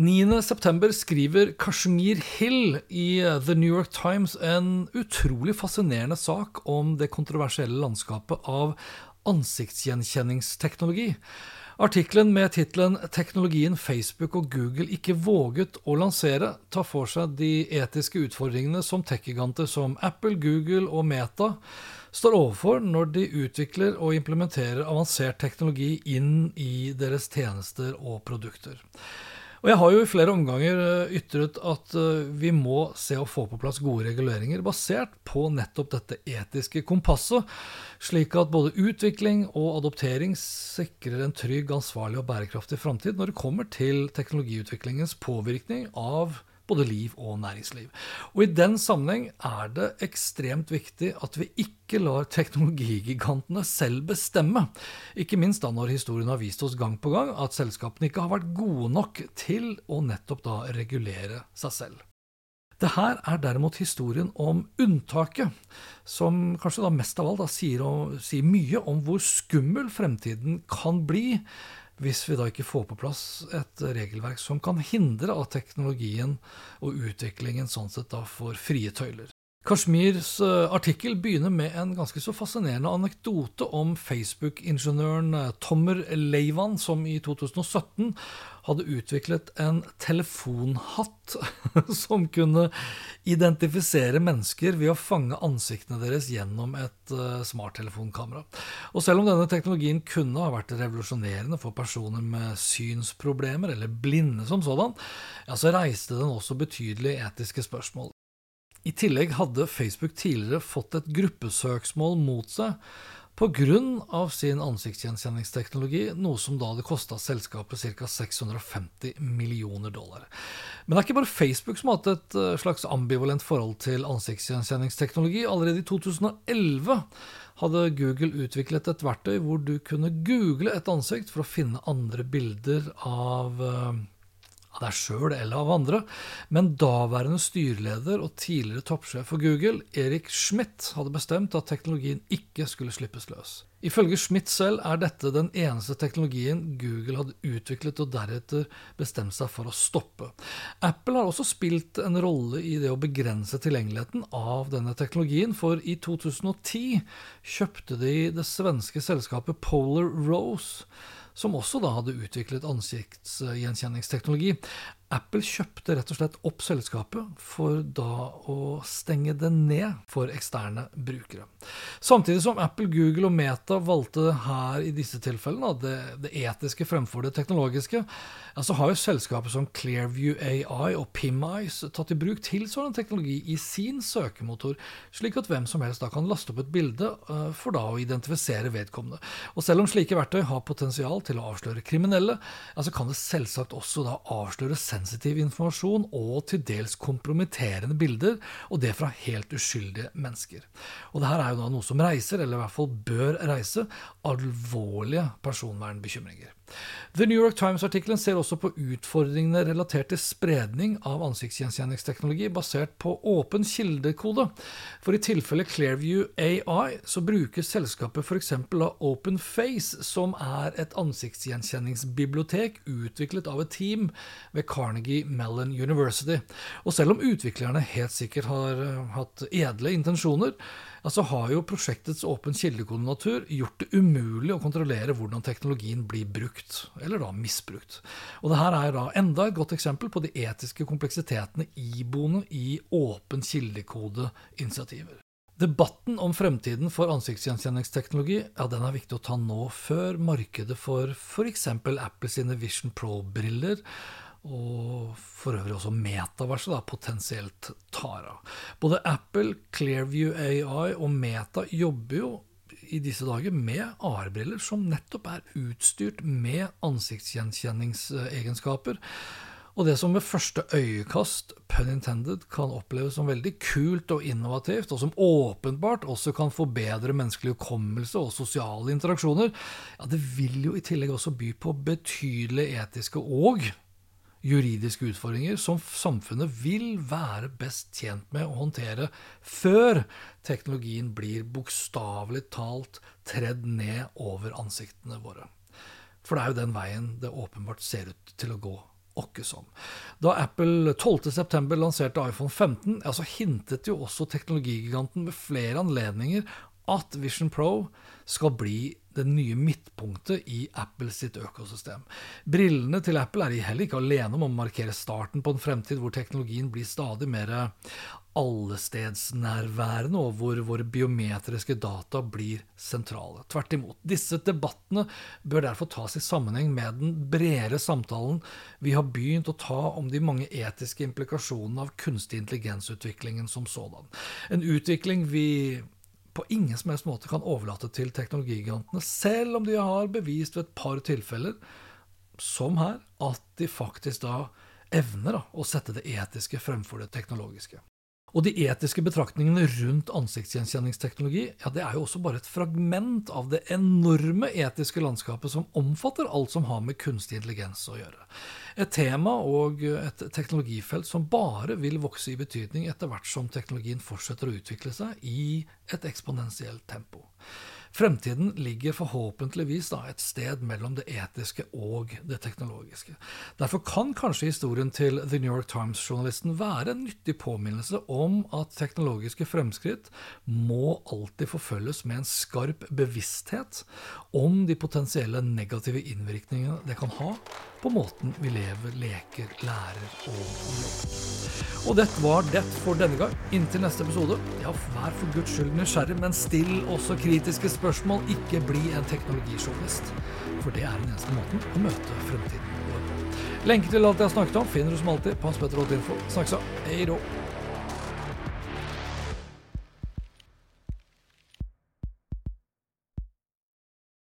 9.9 skriver Kashmir Hill i The New York Times en utrolig fascinerende sak om det kontroversielle landskapet av ansiktsgjenkjenningsteknologi. Artikkelen med tittelen 'Teknologien Facebook og Google ikke våget å lansere' tar for seg de etiske utfordringene som tech-giganter som Apple, Google og Meta står overfor når de utvikler og implementerer avansert teknologi inn i deres tjenester og produkter. Og jeg har jo i flere omganger eh, ytret at eh, vi må se å få på plass gode reguleringer basert på nettopp dette etiske kompasset, slik at både utvikling og adoptering sikrer en trygg, ansvarlig og bærekraftig framtid når det kommer til teknologiutviklingens påvirkning av både liv og næringsliv. Og I den sammenheng er det ekstremt viktig at vi ikke lar teknologigigantene selv bestemme. Ikke minst da når historien har vist oss gang på gang at selskapene ikke har vært gode nok til å nettopp da regulere seg selv. Det her er derimot historien om unntaket, som kanskje da mest av alt da sier, sier mye om hvor skummel fremtiden kan bli hvis vi da ikke får på plass et regelverk som kan hindre at teknologien og utviklingen sånn sett da får frie tøyler. Kashmirs eh, artikkel begynner med en ganske så fascinerende anekdote om Facebook-ingeniøren eh, Tommer Leivan, som i 2017 hadde utviklet en telefonhatt som kunne identifisere mennesker ved å fange ansiktene deres gjennom et uh, smarttelefonkamera. Og selv om denne teknologien kunne ha vært revolusjonerende for personer med synsproblemer eller blinde som sådan, ja, så reiste den også betydelige etiske spørsmål. I tillegg hadde Facebook tidligere fått et gruppesøksmål mot seg pga. sin ansiktsgjenkjenningsteknologi, noe som da hadde kosta selskapet ca. 650 millioner dollar. Men det er ikke bare Facebook som har hatt et eh, slags ambivalent forhold til ansiktsgjenkjenningsteknologi. Allerede i 2011 hadde Google utviklet et verktøy hvor du kunne google et ansikt for å finne andre bilder av eh, av deg sjøl eller av andre, men daværende styreleder og tidligere toppsjef for Google, Erik Schmidt, hadde bestemt at teknologien ikke skulle slippes løs. Ifølge Schmidt selv er dette den eneste teknologien Google hadde utviklet og deretter bestemt seg for å stoppe. Apple har også spilt en rolle i det å begrense tilgjengeligheten av denne teknologien, for i 2010 kjøpte de det svenske selskapet Polar Rose som også da hadde utviklet ansiktsgjenkjenningsteknologi. Apple kjøpte rett og slett opp selskapet for da å stenge det ned for eksterne brukere. Samtidig som Apple, Google og Meta valgte her i disse tilfellene det, det etiske fremfor det teknologiske, så har jo selskaper som Clearview AI og PimEyes tatt i bruk tilsvarende teknologi i sin søkemotor, slik at hvem som helst da kan laste opp et bilde uh, for da å identifisere vedkommende. Og selv om slike verktøy har potensial til å avsløre kriminelle, så kan det selvsagt også da avsløre sensitive sensitiv informasjon og til dels kompromitterende bilder, og det fra helt uskyldige mennesker. Og det her er jo da noe som reiser, eller i hvert fall bør reise, alvorlige personvernbekymringer. The New York Times-artikkelen ser også på utfordringene relatert til spredning av ansiktsgjenkjenningsteknologi basert på åpen kildekode. For i tilfelle Clearview AI så bruker selskapet f.eks. OpenFace, som er et ansiktsgjenkjenningsbibliotek utviklet av et team ved Carnegie Mellon University. Og selv om utviklerne helt sikkert har hatt edle intensjoner, ja, så har jo prosjektets åpen kildekodenatur gjort det umulig å kontrollere hvordan teknologien blir brukt, eller da misbrukt. Og det her er da enda et godt eksempel på de etiske kompleksitetene iboende i åpen kildekode-initiativer. Debatten om fremtiden for ansiktsgjenkjenningsteknologi ja, den er viktig å ta nå, før markedet for f.eks. Apple sine Vision Pro-briller og for øvrig også metaverset da, potensielt tar av. Både Apple, Clearview AI og Meta jobber jo i disse dager med AR-briller som nettopp er utstyrt med ansiktsgjenkjenningsegenskaper. Og det som ved første øyekast pun intended, kan oppleves som veldig kult og innovativt, og som åpenbart også kan forbedre menneskelig hukommelse og sosiale interaksjoner, ja, det vil jo i tillegg også by på betydelige etiske og juridiske utfordringer som samfunnet vil være best tjent med å håndtere før teknologien blir bokstavelig talt tredd ned over ansiktene våre. For det er jo den veien det åpenbart ser ut til å gå åkke som. Da Apple 12.9 lanserte iPhone 15, ja, så hintet jo også teknologigiganten ved flere anledninger at Vision Pro skal bli det nye midtpunktet i Apple sitt økosystem. Brillene til Apple er heller ikke alene om å markere starten på en fremtid hvor teknologien blir stadig mer allestedsnærværende, og hvor våre biometriske data blir sentrale. Tvert imot. Disse debattene bør derfor tas i sammenheng med den bredere samtalen vi har begynt å ta om de mange etiske implikasjonene av kunstig intelligensutviklingen som sådan. En utvikling vi på ingen som helst måte kan overlate til teknologigigantene, selv om de har bevist ved et par tilfeller, som her, at de faktisk da evner da, å sette det etiske fremfor det teknologiske. Og de etiske betraktningene rundt ansiktsgjenkjenningsteknologi ja, det er jo også bare et fragment av det enorme etiske landskapet som omfatter alt som har med kunstig intelligens å gjøre. Et tema og et teknologifelt som bare vil vokse i betydning etter hvert som teknologien fortsetter å utvikle seg i et eksponentielt tempo. Fremtiden ligger forhåpentligvis da, et sted mellom det etiske og det teknologiske. Derfor kan kanskje historien til The New York Times-journalisten være en nyttig påminnelse om at teknologiske fremskritt må alltid forfølges med en skarp bevissthet om de potensielle negative innvirkningene det kan ha på måten vi lever, leker, lærer og jobber. Og dette var det for denne gang. Inntil neste episode, ja, vær for guds skyld nysgjerrig, men still også kritiske spørsmål. Ikke bli en teknologijournalist. For det er den eneste måten å møte fremtiden på. Lenke til alt jeg har snakket om finner du som alltid på hanspetter.info. Snakkes. Hei då.